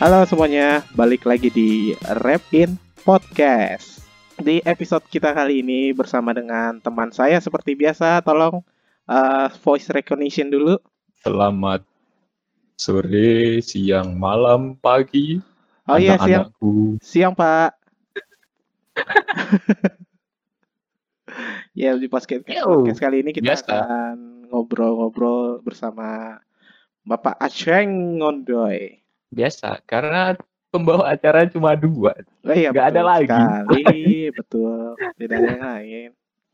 Halo semuanya, balik lagi di Rap In Podcast. Di episode kita kali ini bersama dengan teman saya seperti biasa, tolong uh, voice recognition dulu. Selamat sore, siang, malam, pagi. Oh iya, siang. Siang, Pak. ya, di podcast, podcast kali ini kita biasa. akan ngobrol-ngobrol bersama Bapak Aceng Ngondoy. Biasa, karena pembawa acara cuma dua. Oh iya, Nggak ada lagi. sekali, betul. Tidak ada yang lain.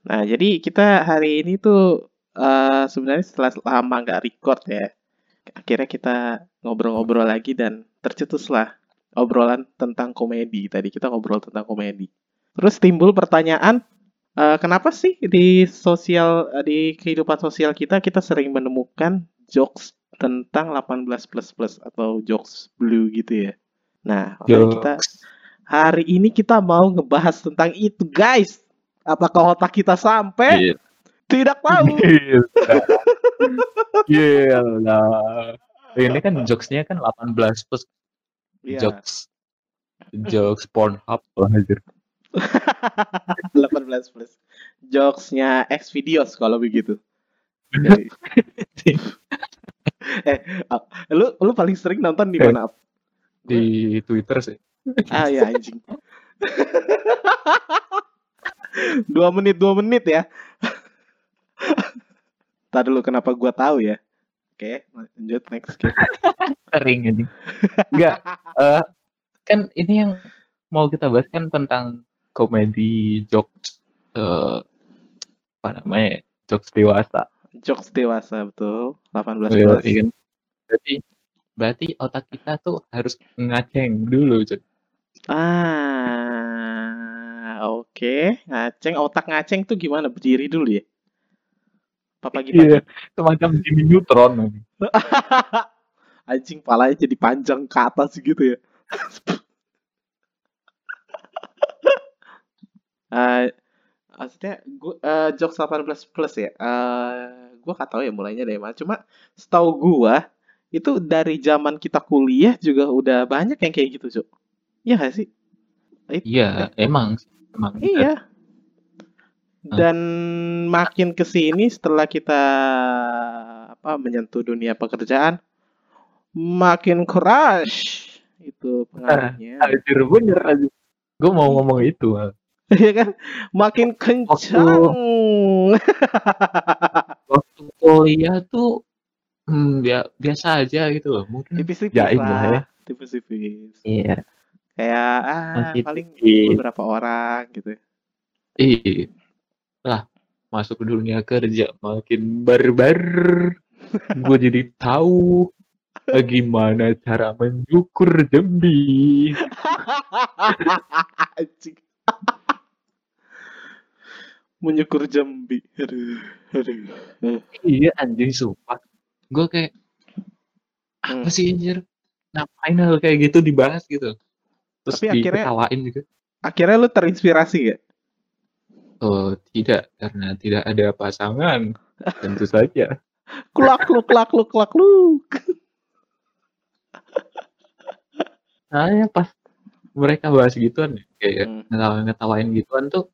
Nah, jadi kita hari ini tuh eh, sebenarnya setelah lama nggak record ya, akhirnya kita ngobrol-ngobrol lagi dan tercetuslah obrolan tentang komedi. Tadi kita ngobrol tentang komedi. Terus timbul pertanyaan, eh, kenapa sih di sosial eh, di kehidupan sosial kita kita sering menemukan jokes tentang 18 plus plus atau jokes blue gitu ya. Nah, makanya kita. Hari ini kita mau ngebahas tentang itu, guys. Apakah otak kita sampai? Gila. Tidak tahu. Gila. Gila. Ini kan jokesnya kan 18 plus Iya, jokes. Jokes Pornhub lah anjir. 18 plus. Jokesnya X videos kalau begitu. Eh, ah, lu lu paling sering nonton di Eh. mana? Ap? Di Twitter sih. Ah ya anjing. dua menit dua menit ya. Tadi dulu kenapa gua tahu ya? Oke, lanjut next. Sering anjing. Enggak. eh, kan ini yang mau kita bahas kan tentang komedi jokes eh apa namanya? ya, Jokes dewasa. Jokes dewasa betul. 18 Iya, plus. iya kan? Berarti berarti otak kita tuh harus ngaceng dulu, Cuk. Ah, oke. Ngaceng, otak ngaceng tuh gimana? Berdiri dulu ya? Apa pagi-pagi? Iya, semacam Jimmy Neutron. anjing. Anjing palanya jadi panjang ke atas gitu ya. Eh, maksudnya gua eh, jokes 18 plus ya. Eh, gua gak tahu ya mulainya dari mana. Cuma setahu gua itu dari zaman kita kuliah juga udah banyak yang kayak gitu, Cuk. Iya gak sih? It- Iya, emang emang Iya. Dan makin ke sini setelah kita apa menyentuh dunia pekerjaan makin crush itu pengaruhnya. Anjir bener aja. Gue mau ngomong itu. Mal. Iya kan? Makin kencang. Waktu kuliah tuh hmm, ya, biasa aja gitu loh. Mungkin Tipis-tipis lah ya. lah. Tipis-tipis. Iya. Kayak ah Masih paling tipis. beberapa orang gitu. Iya. Lah, masuk ke dunia kerja makin barbar. Gue jadi tahu gimana cara mencukur jambi. Menyukur jambi. Aduh, aduh. Iya anjing sumpah. Gue kayak Hmm. apa sih anjir? Ngapain hal kayak gitu dibahas gitu? Terus Tapi akhirnya- gitu. Akhirnya lu terinspirasi gak? Oh, tidak, karena tidak ada pasangan. Tentu saja. Klak kluk klak kluk klak kluk. Nah, ya pas mereka bahas gituan ya, kayak Hmm. ngetawain-ngetawain gituan tuh,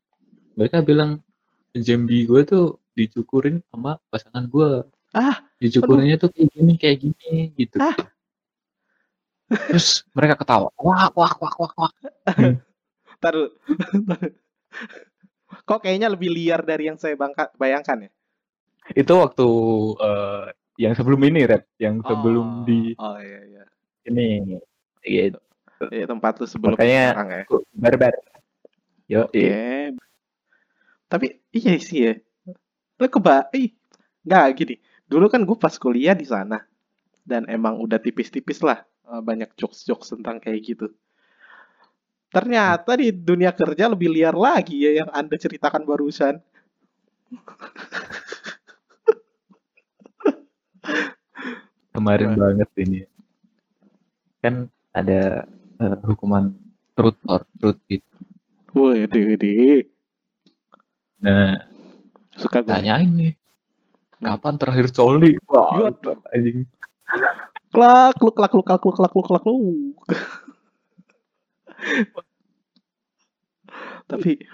mereka bilang jambi gue tuh dicukurin sama pasangan gue. Ah, Dicukurinnya tuh kayak gini, kayak gini, gitu. Ah. Terus mereka ketawa, wah, wah, wah, wah, wah. Ntar dulu. Kok kayaknya lebih liar dari yang saya bangka- bayangkan ya? Itu waktu eh, yang sebelum ini, Red. Yang sebelum Oh, di Oh iya iya. ini. Gitu. Iya tempat lu sebelum Makanya sekarang ya. barbar. Yo, Oke. Tapi iya sih ya. Lu keba ih nggak gini. Dulu kan gue pas kuliah di sana dan emang udah tipis-tipis lah eh, banyak jokes-jokes tentang kayak gitu. Ternyata di dunia kerja lebih liar lagi ya yang Anda ceritakan barusan. kemarin banget ini. Kan ada eh, hukuman truth or truth gitu. Woi, deh, Nah, Suka gue. tanyain nih, kapan terakhir coli? Wah, anjing. klak kluk klak kluk klak kluk klak kluk klak kluk. tapi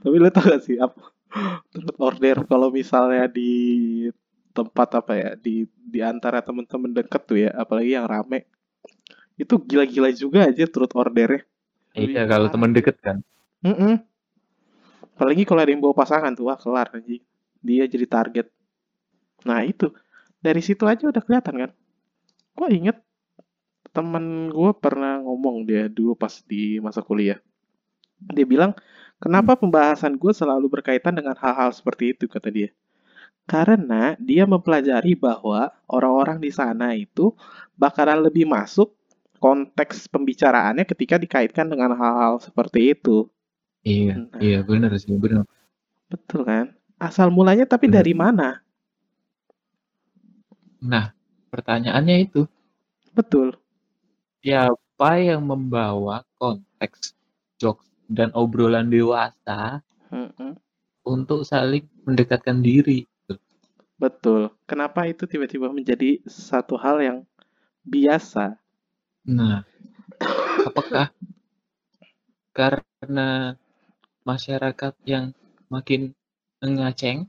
tapi lo tau gak sih apa turut order kalau misalnya di tempat apa ya di di antara temen-temen deket tuh ya apalagi yang rame itu gila-gila juga aja turut ordernya Iya, kalau teman deket kan. Mm-mm. Apalagi kalau ada yang bawa pasangan tuh wah kelar anjing. Dia jadi target. Nah itu. Dari situ aja udah kelihatan kan? Gue inget temen gue pernah ngomong dia dulu pas di masa kuliah. Dia bilang kenapa pembahasan gue selalu berkaitan dengan hal-hal seperti itu? kata dia. Karena dia mempelajari bahwa orang-orang di sana itu bakalan lebih masuk konteks pembicaraannya ketika dikaitkan dengan hal-hal seperti itu Iya, Nah. iya benar sih, benar. betul kan asal mulanya tapi Bener. dari mana Nah, pertanyaannya itu, betul siapa yang membawa konteks jokes dan obrolan dewasa Mm-mm. untuk saling mendekatkan diri? Betul. Kenapa itu tiba-tiba menjadi satu hal yang biasa? Nah, apakah karena masyarakat yang makin ngaceng?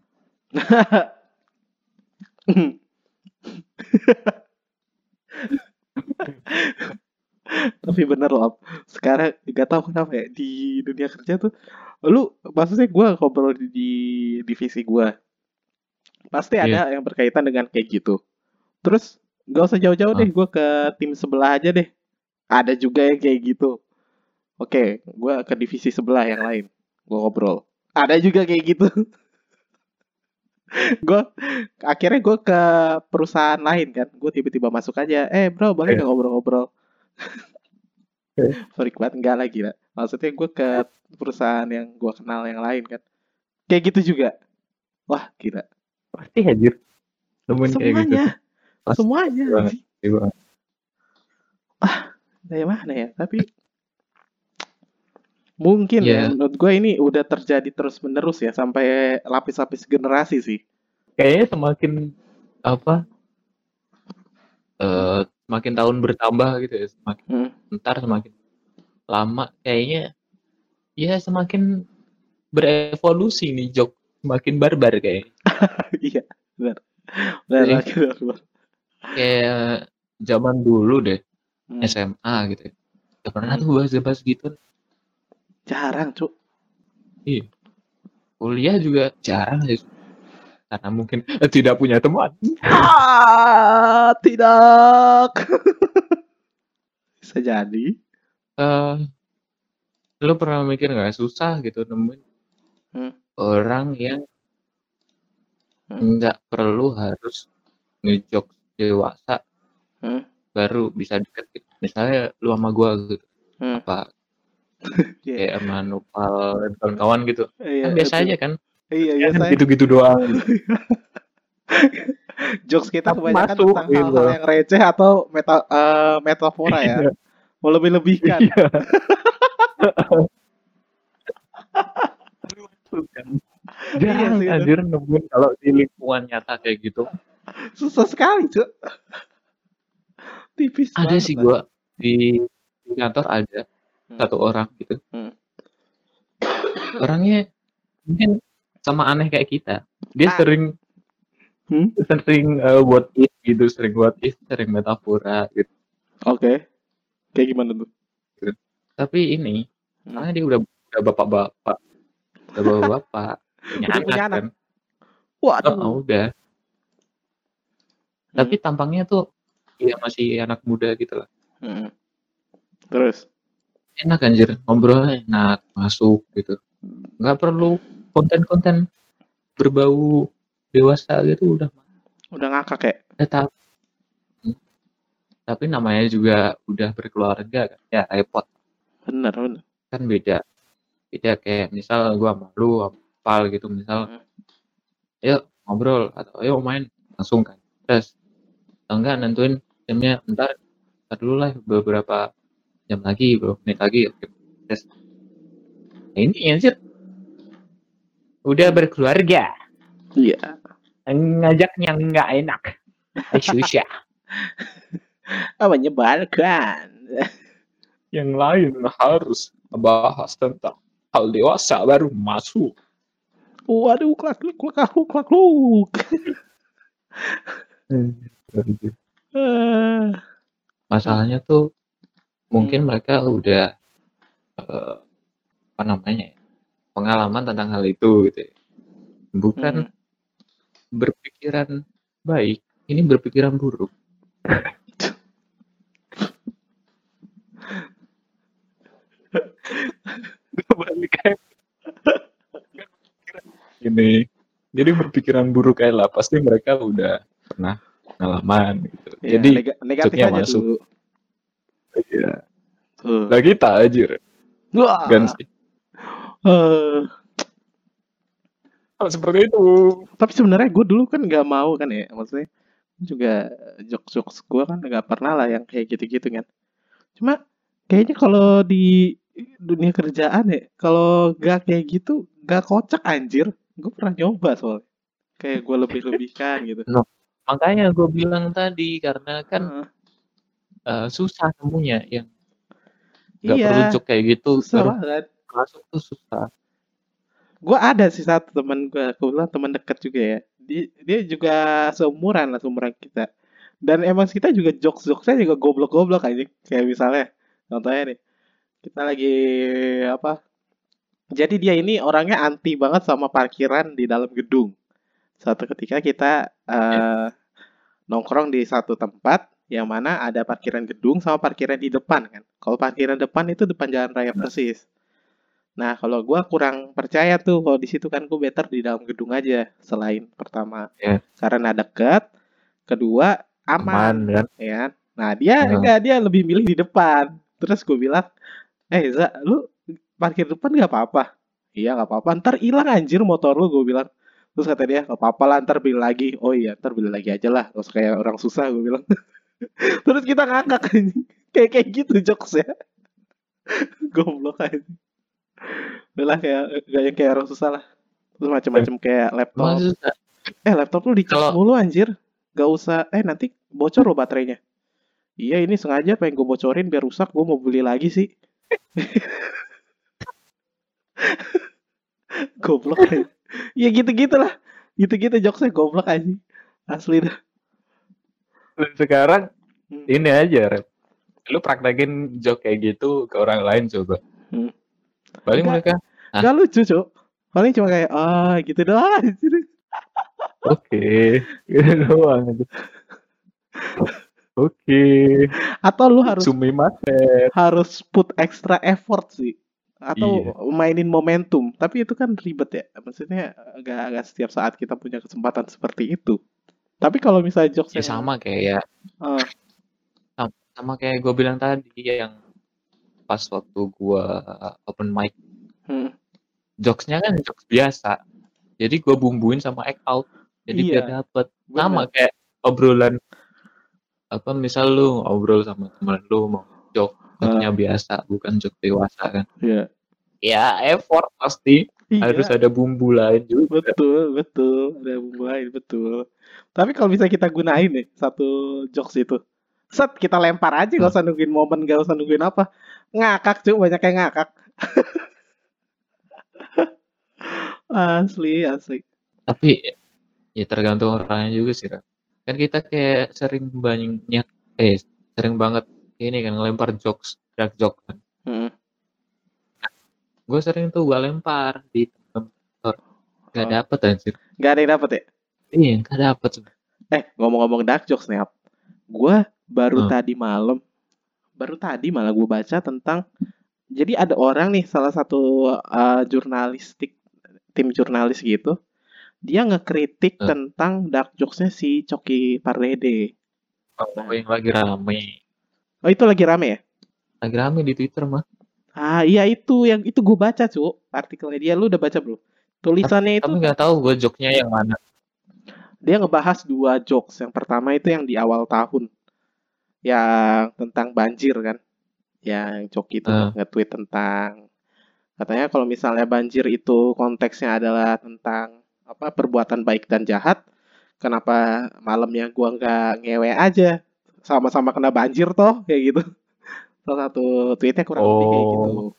Tapi bener loh, sekarang gak tahu kenapa ya di dunia kerja tuh, lu maksudnya gue ngobrol di, di divisi gue, pasti ada yang berkaitan dengan kayak gitu. Terus gak usah jauh-jauh Ah. deh, gue ke tim sebelah aja deh. Ada juga yang kayak gitu. Oke, gue ke divisi sebelah yang lain, gue ngobrol. Ada juga kayak gitu. gue akhirnya gue ke perusahaan lain kan gue tiba-tiba masuk aja eh bro boleh Iya. nggak ngobrol-ngobrol Iya. sorry banget enggak lagi lah maksudnya gue ke perusahaan yang gue kenal yang lain kan kayak gitu juga wah gila Pasti hadir. Nemuin kayak gitu. semuanya Pasti semuanya banget. sih. Pasti banget. dari mana ya tapi mungkin Iya. ya menurut gue ini udah terjadi terus menerus ya sampai lapis-lapis generasi sih Kayaknya semakin apa? eh semakin tahun bertambah gitu ya, semakin Hmm. ntar semakin lama kayaknya ya semakin berevolusi nih jok semakin barbar kayak iya benar benar lagi, benar. kayak zaman dulu deh Hmm. SMA gitu ya. Gak pernah Hmm. tuh bahas-bahas gitu jarang cuk kuliah juga jarang sih karena mungkin eh, tidak punya teman Ah, tidak. Bisa jadi. eh lo pernah mikir nggak susah gitu nemuin Hmm. orang yang Hmm. nggak perlu harus ngejok dewasa Hmm. baru bisa deket gitu. misalnya lu sama gua gitu Hmm. apa Iya. kayak sama Nopal dan kawan-kawan gitu Iya, kan biasa aja kan Iya, Ya kan biasa. gitu-gitu doang Jokes kita kebanyakan masuk, tentang gitu. hal-hal yang receh atau meta eh, metafora ya. Mau lebih-lebihkan. Iya. Sih, itu. anjir nemuin kalau di lingkungan nyata kayak gitu. Susah sekali, Cuk. Tipis Ada sih gua di, di kantor ada Hmm. satu orang gitu. Hmm. Orangnya mungkin sama aneh kayak kita. Dia Ah. sering Hmm? sering uh, what if gitu, sering what if, sering metafora gitu. Oke. Kayak gimana tuh? Tapi ini Hmm. karena dia udah udah bapak-bapak, udah bapak-bapak, punya Udah anak punya anak. kan. Waduh. Oh, udah. Hmm. Tapi tampangnya tuh ya masih anak muda gitu lah. Hmm. Terus Enak anjir, ngobrolnya enak, masuk gitu. Nggak perlu konten-konten berbau dewasa gitu udah udah ngakak ya? tetap. Hmm. Tapi namanya juga udah berkeluarga kan. Ya repot Bener, bener. kan beda. Beda kayak misal gua malu sama Pal gitu misal. Hmm. Yuk ngobrol atau ayo main langsung kan. Terus enggak nentuin jamnya ntar, ntar dulu lah beberapa jam lagi, beberapa menit lagi. Oke. Terus nah, ini anjir udah berkeluarga Iya. ngajaknya nggak enak. Eh, susah. Ah, menyebalkan. Yang lain harus bahas tentang hal dewasa baru masuk. Waduh, klak kluk klak kluk klak kluk. Eh, Masalahnya tuh mungkin mereka udah eh, apa namanya ya, pengalaman tentang hal itu gitu. ya. Bukan hmm. berpikiran baik, ini berpikiran buruk. Ini. Jadi berpikiran buruk kayak lah, pasti mereka udah pernah pengalaman gitu. Ya, Jadi nega- negatif aja masuk. dulu. Iya. Tuh. Lah kita aja Wah. kan sih. Eh, Hal seperti itu. tapi sebenarnya gue dulu kan nggak mau kan ya, maksudnya juga jokes-jokes gue kan nggak pernah lah yang kayak gitu-gitu kan. Cuma kayaknya kalau di dunia kerjaan ya, kalau gak kayak gitu, gak kocak anjir. Gue pernah nyoba soalnya. Kayak gue lebih-lebihkan gitu. Makanya gue bilang tadi karena kan Heeh. Eh, susah temunya yang nggak iya, perlu jok kayak gitu susah baru banget. masuk tuh susah. Gue ada sih satu teman gue, kebetulan teman dekat juga ya. Dia, dia juga seumuran lah, seumuran kita. Dan emang kita juga jokes-jokesnya juga goblok-goblok aja. Kayak misalnya, contohnya nih, kita lagi apa? Jadi dia ini orangnya anti banget sama parkiran di dalam gedung. Suatu ketika kita eh, nongkrong di satu tempat yang mana ada parkiran gedung sama parkiran di depan kan. Kalau parkiran depan itu depan jalan raya persis. Nah, kalau gua kurang percaya tuh kalau di situ kan gue better di dalam gedung aja selain pertama Ya. karena deket, kedua aman, Aman kan? ya kan? Nah, dia Ya. enggak dia lebih milih di depan. Terus gue bilang, "Eh, Za, lu parkir depan nggak apa-apa?" "Iya, nggak apa-apa. Ntar hilang anjir motor lu," gue bilang. Terus kata dia, "Nggak apa-apa lah, ntar beli lagi." "Oh iya, ntar beli lagi aja lah." Terus kayak orang susah gue bilang. Terus kita ngakak. Kayak kayak gitu jokes ya. Goblok aja. Udah lah kayak gak yang kayak orang susah lah. Terus macam-macam kayak laptop. Maksudnya Eh laptop lu dicas Kalau- mulu anjir. Gak usah. Eh nanti bocor lo baterainya. Iya ini sengaja pengen gue bocorin biar rusak. Gue mau beli lagi sih. goblok aja. Ya gitu-gitu lah. Gitu-gitu jokesnya goblok aja. Asli dah. Dan sekarang Hmm. ini aja Rep. Lu praktekin jok kayak gitu ke orang lain coba. Hmm. Paling Enggak. mereka Hah? Gak lucu cok. Paling cuma kayak ah gitu doang anjir. oke gitu doang. Oke, Atau lu harus harus put extra effort sih atau Iya. mainin momentum tapi itu kan ribet ya maksudnya agak agak setiap saat kita punya kesempatan seperti itu tapi kalau misalnya jokes Ya yang sama kayak eh, sama kayak gue bilang tadi yang pas waktu gue open mic. Hmm, jokesnya kan jokes biasa. Jadi gue bumbuin sama act out jadi Iya, biar dapet. Bener. sama kayak obrolan apa misal lu ngobrol sama temen lu mau jok joknya biasa bukan jok dewasa kan. Iya. ya effort pasti Iya, harus ada bumbu lain juga. Betul betul. Ada bumbu lain betul. Tapi kalau bisa kita gunain nih satu jokes itu. Set kita lempar aja gak usah nungguin momen gak usah nungguin apa. Ngakak cuy banyak yang ngakak. Asli asli. Tapi ya tergantung orangnya juga sih kan kita kayak sering banyak eh sering banget ini kan ngelempar jokes dark joke kan. Gue sering tuh gue lempar di kantor nggak Oh. dapet anjir Gak ada yang dapet ya iya nggak dapet Eh, ngomong-ngomong dark jokes nih. Gua baru Hmm. tadi malam, baru tadi malah gue baca tentang, jadi ada orang nih, salah satu uh, jurnalistik, tim jurnalis gitu, dia ngekritik Hmm. tentang dark jokesnya si Coki Pardede. oh, yang lagi rame Oh, itu lagi rame ya? lagi rame di twitter mah Ah, iya itu, yang itu gue baca, cu. Artikelnya dia, lu udah baca belum? Tulisannya itu, tapi nggak tahu gue joknya yang mana dia ngebahas dua jokes. Yang pertama itu yang di awal tahun, yang tentang banjir kan, yang Coki itu Hmm. nge-tweet tentang katanya kalau misalnya banjir itu konteksnya adalah tentang apa perbuatan baik dan jahat, kenapa malamnya gua nggak ngewe aja sama-sama kena banjir toh kayak gitu salah satu tweetnya kurang lebih kayak gitu. Oh,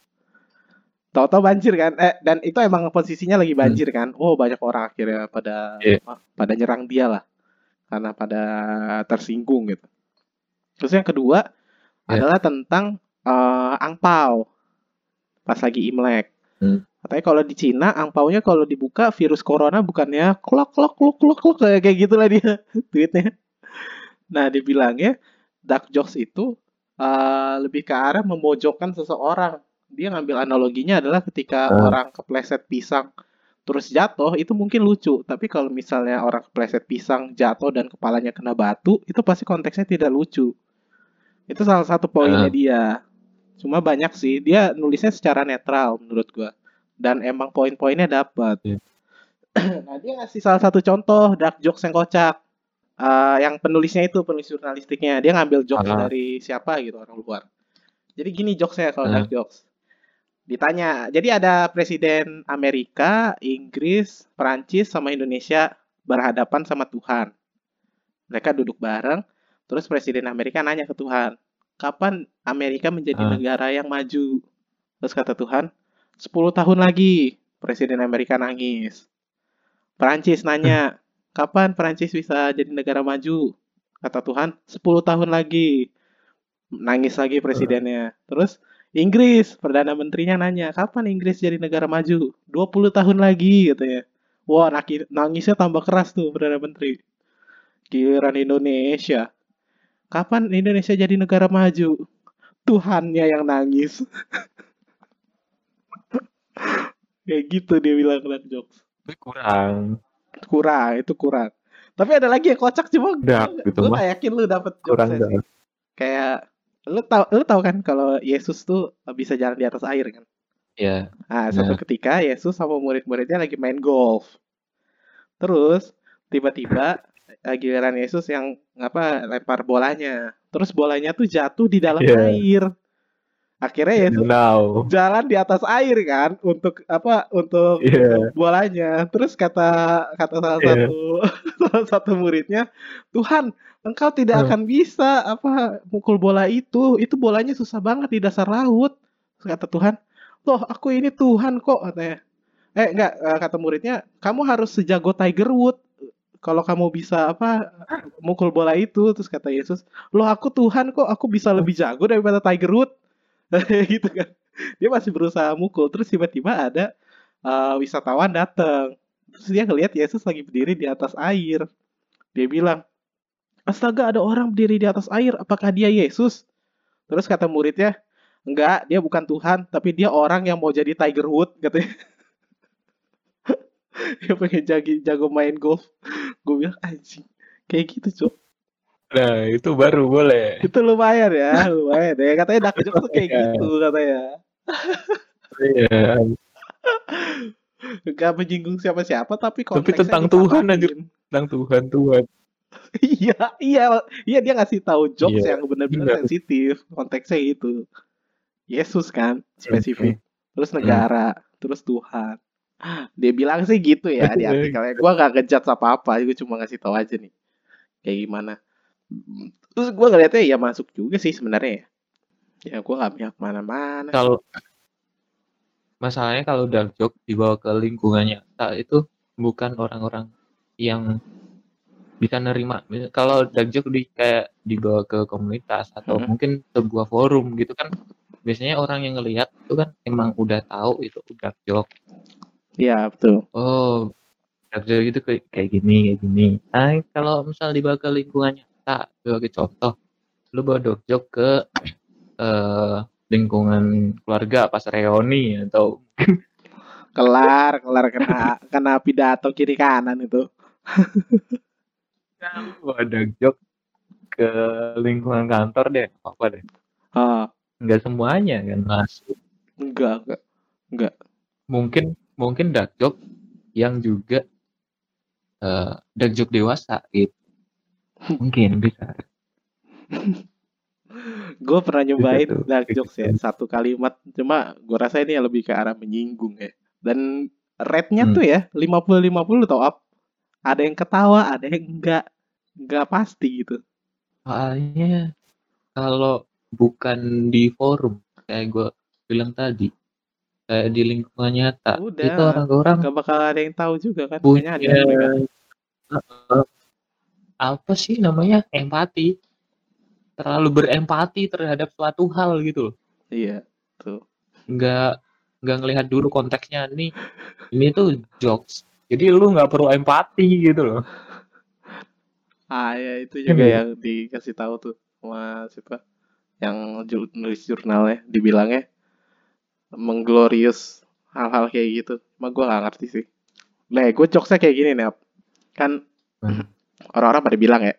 tahu-tahu banjir kan? Eh dan itu emang posisinya lagi banjir kan? Oh banyak orang akhirnya pada Iya. pada nyerang dia lah. Karena pada tersinggung gitu. Terus yang kedua Iya. adalah tentang eh, angpau pas lagi imlek. Hmm. katanya kalau di Cina angpaunya kalau dibuka virus corona bukannya klok klok klok klok klok kayak kayak gitulah dia tweetnya. Nah dibilangnya dark jokes itu eh, lebih ke arah memojokkan seseorang. Dia ngambil analoginya adalah ketika Ah. orang kepleset pisang terus jatuh itu mungkin lucu. Tapi kalau misalnya orang kepleset pisang jatuh dan kepalanya kena batu itu pasti konteksnya tidak lucu. Itu salah satu poinnya Ah. dia. Cuma banyak sih. Dia nulisnya secara netral menurut gua. Dan emang poin-poinnya dapat Iya. nah dia ngasih salah satu contoh dark jokes yang kocak Eh, yang penulisnya itu penulis jurnalistiknya. Dia ngambil jokes Ah. dari siapa gitu orang luar. Jadi gini jokesnya kalau Ah. dark jokes. Ditanya jadi ada presiden Amerika Inggris Perancis sama Indonesia berhadapan sama Tuhan? Mereka duduk bareng terus presiden Amerika nanya ke Tuhan kapan Amerika menjadi Ah. negara yang maju? Terus kata Tuhan 10 tahun lagi. Presiden Amerika nangis. Perancis nanya kapan Perancis bisa jadi negara maju? Kata Tuhan 10 tahun lagi. Nangis lagi presidennya. Terus Inggris perdana menterinya nanya kapan Inggris jadi negara maju? 20 tahun lagi katanya. Wah nangisnya tambah keras tuh perdana menteri. Giliran Indonesia. Kapan Indonesia jadi negara maju? Tuhannya yang nangis. Kayak gitu dia bilang dark jokes. Kurang. Kurang itu kurang tapi ada lagi yang kocak cuma Dark gitu gue gak yakin lu dapet Kurang dark. kayak lu tau lu tau kan kalau Yesus tuh bisa jalan di atas air kan Ya. Nah, suatu Nah. ketika Yesus sama murid-muridnya lagi main golf. Terus tiba-tiba eh, giliran Yesus yang apa lempar bolanya. Terus bolanya tuh jatuh di dalam Iya. air. Akhirnya Yesus Now. jalan di atas air kan untuk apa untuk Iya. bolanya. Terus kata kata salah Iya. satu salah satu muridnya, "Tuhan, engkau tidak Hmm. akan bisa apa mukul bola itu. Itu bolanya susah banget di dasar laut." Terus kata Tuhan, "Loh, aku ini Tuhan kok," katanya. Eh, enggak, eh, kata muridnya, "Kamu harus sejago Tiger Woods kalau kamu bisa apa mukul bola itu." Terus kata Yesus, "Loh, aku Tuhan kok, aku bisa lebih jago daripada Tiger Woods." gitu kan. Dia masih berusaha mukul. Terus tiba-tiba ada eh, wisatawan datang. Terus dia ngelihat Yesus lagi berdiri di atas air. Dia bilang, Astaga ada orang berdiri di atas air, apakah dia Yesus? Terus kata muridnya, enggak, dia bukan Tuhan, tapi dia orang yang mau jadi Tiger Wood, katanya. dia pengen jago, jago main golf. Gue bilang, anjing, kayak gitu, Cok. Nah, itu baru boleh. Itu lumayan ya, lumayan ya. Katanya dark jokes tuh kayak Iya. gitu, katanya. Iya. Gak menyinggung siapa-siapa, tapi Tapi konteksnya tentang Tuhan, anjir. Tentang Tuhan, Tuhan. Iya, iya, iya dia ngasih tahu jokes Iya, yang benar-benar benar. sensitif. Konteksnya itu. Yesus kan, spesifik. Terus negara, terus Tuhan. Dia bilang sih gitu ya di Iya. artikelnya. Gua gak ngejat apa-apa, gue cuma ngasih tahu aja nih. Kayak gimana. Terus gua ngeliatnya ya masuk juga sih sebenarnya ya. Ya gua gak pihak mana-mana. Kalau masalahnya kalau dark joke dibawa ke lingkungan nyata itu bukan orang-orang yang bisa nerima. Kalau dark joke di kayak dibawa ke komunitas atau Mhm. mungkin sebuah forum gitu kan biasanya orang yang ngelihat itu kan emang udah tahu itu dark joke. Iya, betul. Oh, dark joke itu kayak, kayak gini, kayak gini. Nah, kalau misal dibawa ke lingkungan nyata, sebagai contoh, lu bawa dark joke ke eh, lingkungan keluarga pas reuni atau Kelar, kelar kena kena pidato kiri kanan itu. bawa dark joke ke lingkungan kantor deh, apa deh. Ah, Enggak semuanya kan masuk. enggak, enggak. Enggak. Mungkin mungkin dark joke yang juga eh joke dewasa gitu. Mungkin bisa. Gue pernah nyobain tuh, dark jokes ya satu kalimat cuma gue rasa ini lebih ke arah menyinggung ya dan rate-nya Hmm. tuh ya 50-50 tau up ada yang ketawa ada yang enggak enggak pasti gitu soalnya kalau bukan di forum kayak gue bilang tadi kayak di lingkungan nyata Udah, itu orang-orang Gak bakal ada yang tahu juga kan. punya Kayaknya ada juga. apa sih namanya empati terlalu berempati terhadap suatu hal gitu loh Iya, tuh. nggak nggak ngelihat dulu konteksnya nih ini tuh jokes jadi lu nggak perlu empati gitu loh Ah ya itu juga gitu. yang dikasih tahu tuh sama siapa yang jul- nulis jurnalnya dibilangnya mengglorious hal-hal kayak gitu. Cuma gue gak ngerti sih. Nah, gue jokesnya kayak gini nih, Ap. kan Hmm. Orang-orang pada bilang ya,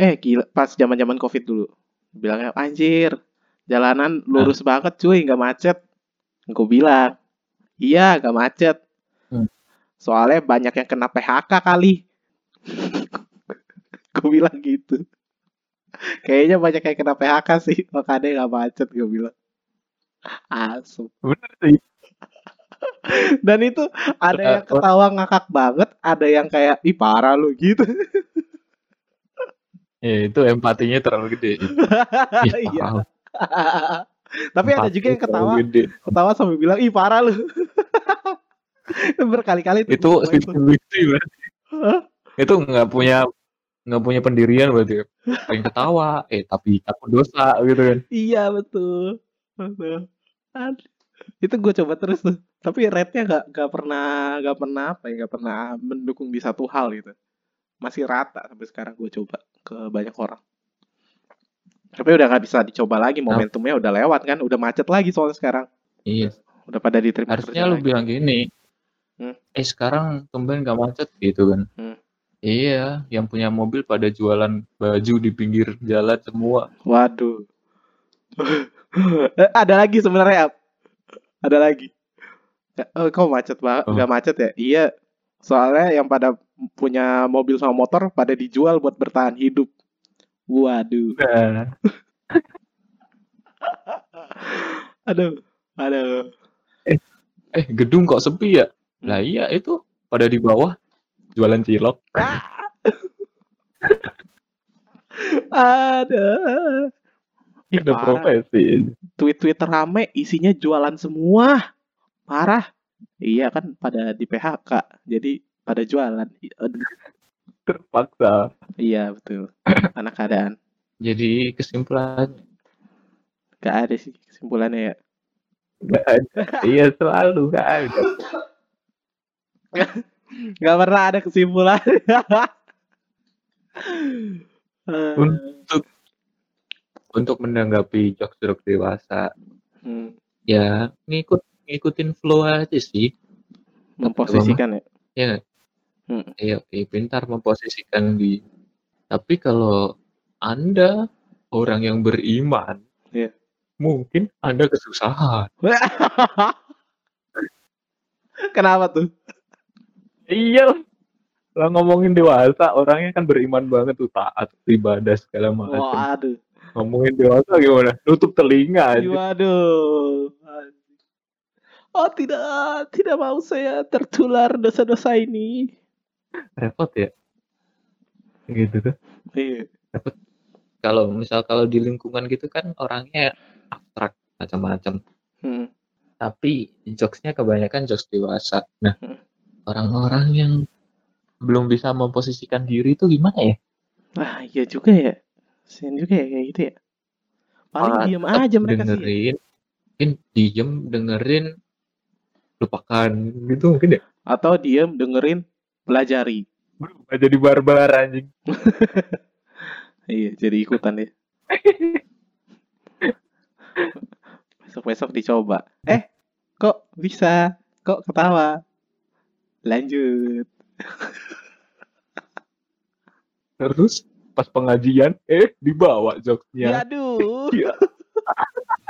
eh gila pas zaman-zaman covid dulu, bilangnya anjir jalanan lurus banget cuy, nggak macet. Gue bilang, iya nggak macet. Hmm. Soalnya banyak yang kena PHK kali. gue bilang gitu. Kayaknya banyak yang kena PHK sih, makanya nggak macet gue bilang. Asum. bener sih Dan itu ada yang ketawa ngakak banget, ada yang kayak ih parah lu gitu. ya itu empatinya terlalu gede Iya. Tapi ada juga yang ketawa, gede. ketawa sambil bilang ih parah lu. Berkali-kali itu itu. berarti Hah? itu nggak punya nggak punya pendirian berarti pengen ketawa eh tapi takut dosa gitu kan Iya betul. Betul. Itu gue coba terus tuh. Tapi rate-nya gak, gak pernah gak pernah apa ya, gak pernah mendukung di satu hal gitu. Masih rata sampai sekarang gue coba ke banyak orang. Tapi udah gak bisa dicoba lagi, momentumnya udah lewat kan, udah macet lagi soalnya sekarang. iya Udah pada diterima harusnya lu lagi. bilang gini Hmm. eh sekarang tumben nggak macet gitu kan Hmm. iya yang punya mobil pada jualan baju di pinggir jalan semua Waduh. Eh, ada lagi sebenarnya. Ada lagi. Ya, Oh, kok macet banget? Oh. Gak macet ya? Iya. Soalnya yang pada punya mobil sama motor pada dijual buat bertahan hidup. Waduh. nah, Aduh. Aduh. eh gedung kok sepi ya lah iya itu pada di bawah jualan cilok ada parah. profesi Tweet-tweet rame isinya jualan semua. Parah. Iya kan pada di PHK. Jadi pada jualan. Terpaksa Iya betul. Karena keadaan. jadi kesimpulan Gak ada sih kesimpulannya ya. nggak ada iya selalu nggak ada Gak pernah ada kesimpulan. Untuk untuk menanggapi jokes-jokes dewasa hmm, ya ngikut ngikutin flow aja sih memposisikan ya. ya? Hmm. iya oke pintar memposisikan di tapi kalau anda orang yang beriman Iya. mungkin anda kesusahan Kenapa tuh? iya lah ngomongin dewasa orangnya kan beriman banget tuh taat ibadah segala macam ngomongin dewasa gimana nutup telinga aja Waduh. Oh tidak, tidak mau saya tertular dosa-dosa ini. repot ya gitu tuh Iya. kalau misal kalau di lingkungan gitu kan orangnya abstrak macam-macam Hmm. tapi jokesnya kebanyakan jokes dewasa nah Hmm. orang-orang yang belum bisa memposisikan diri itu gimana ya Ah iya juga ya. Sen juga ya kayak gitu ya. Paling diem tetap aja mereka sih. dengerin mungkin diem dengerin lupakan gitu mungkin ya Atau diem dengerin pelajari. berubah jadi barbar anjing Iya, jadi ikutan ya. Besok-besok dicoba. Eh, kok bisa? Kok ketawa? Lanjut. terus pas pengajian eh dibawa jokesnya Aduh. Iya.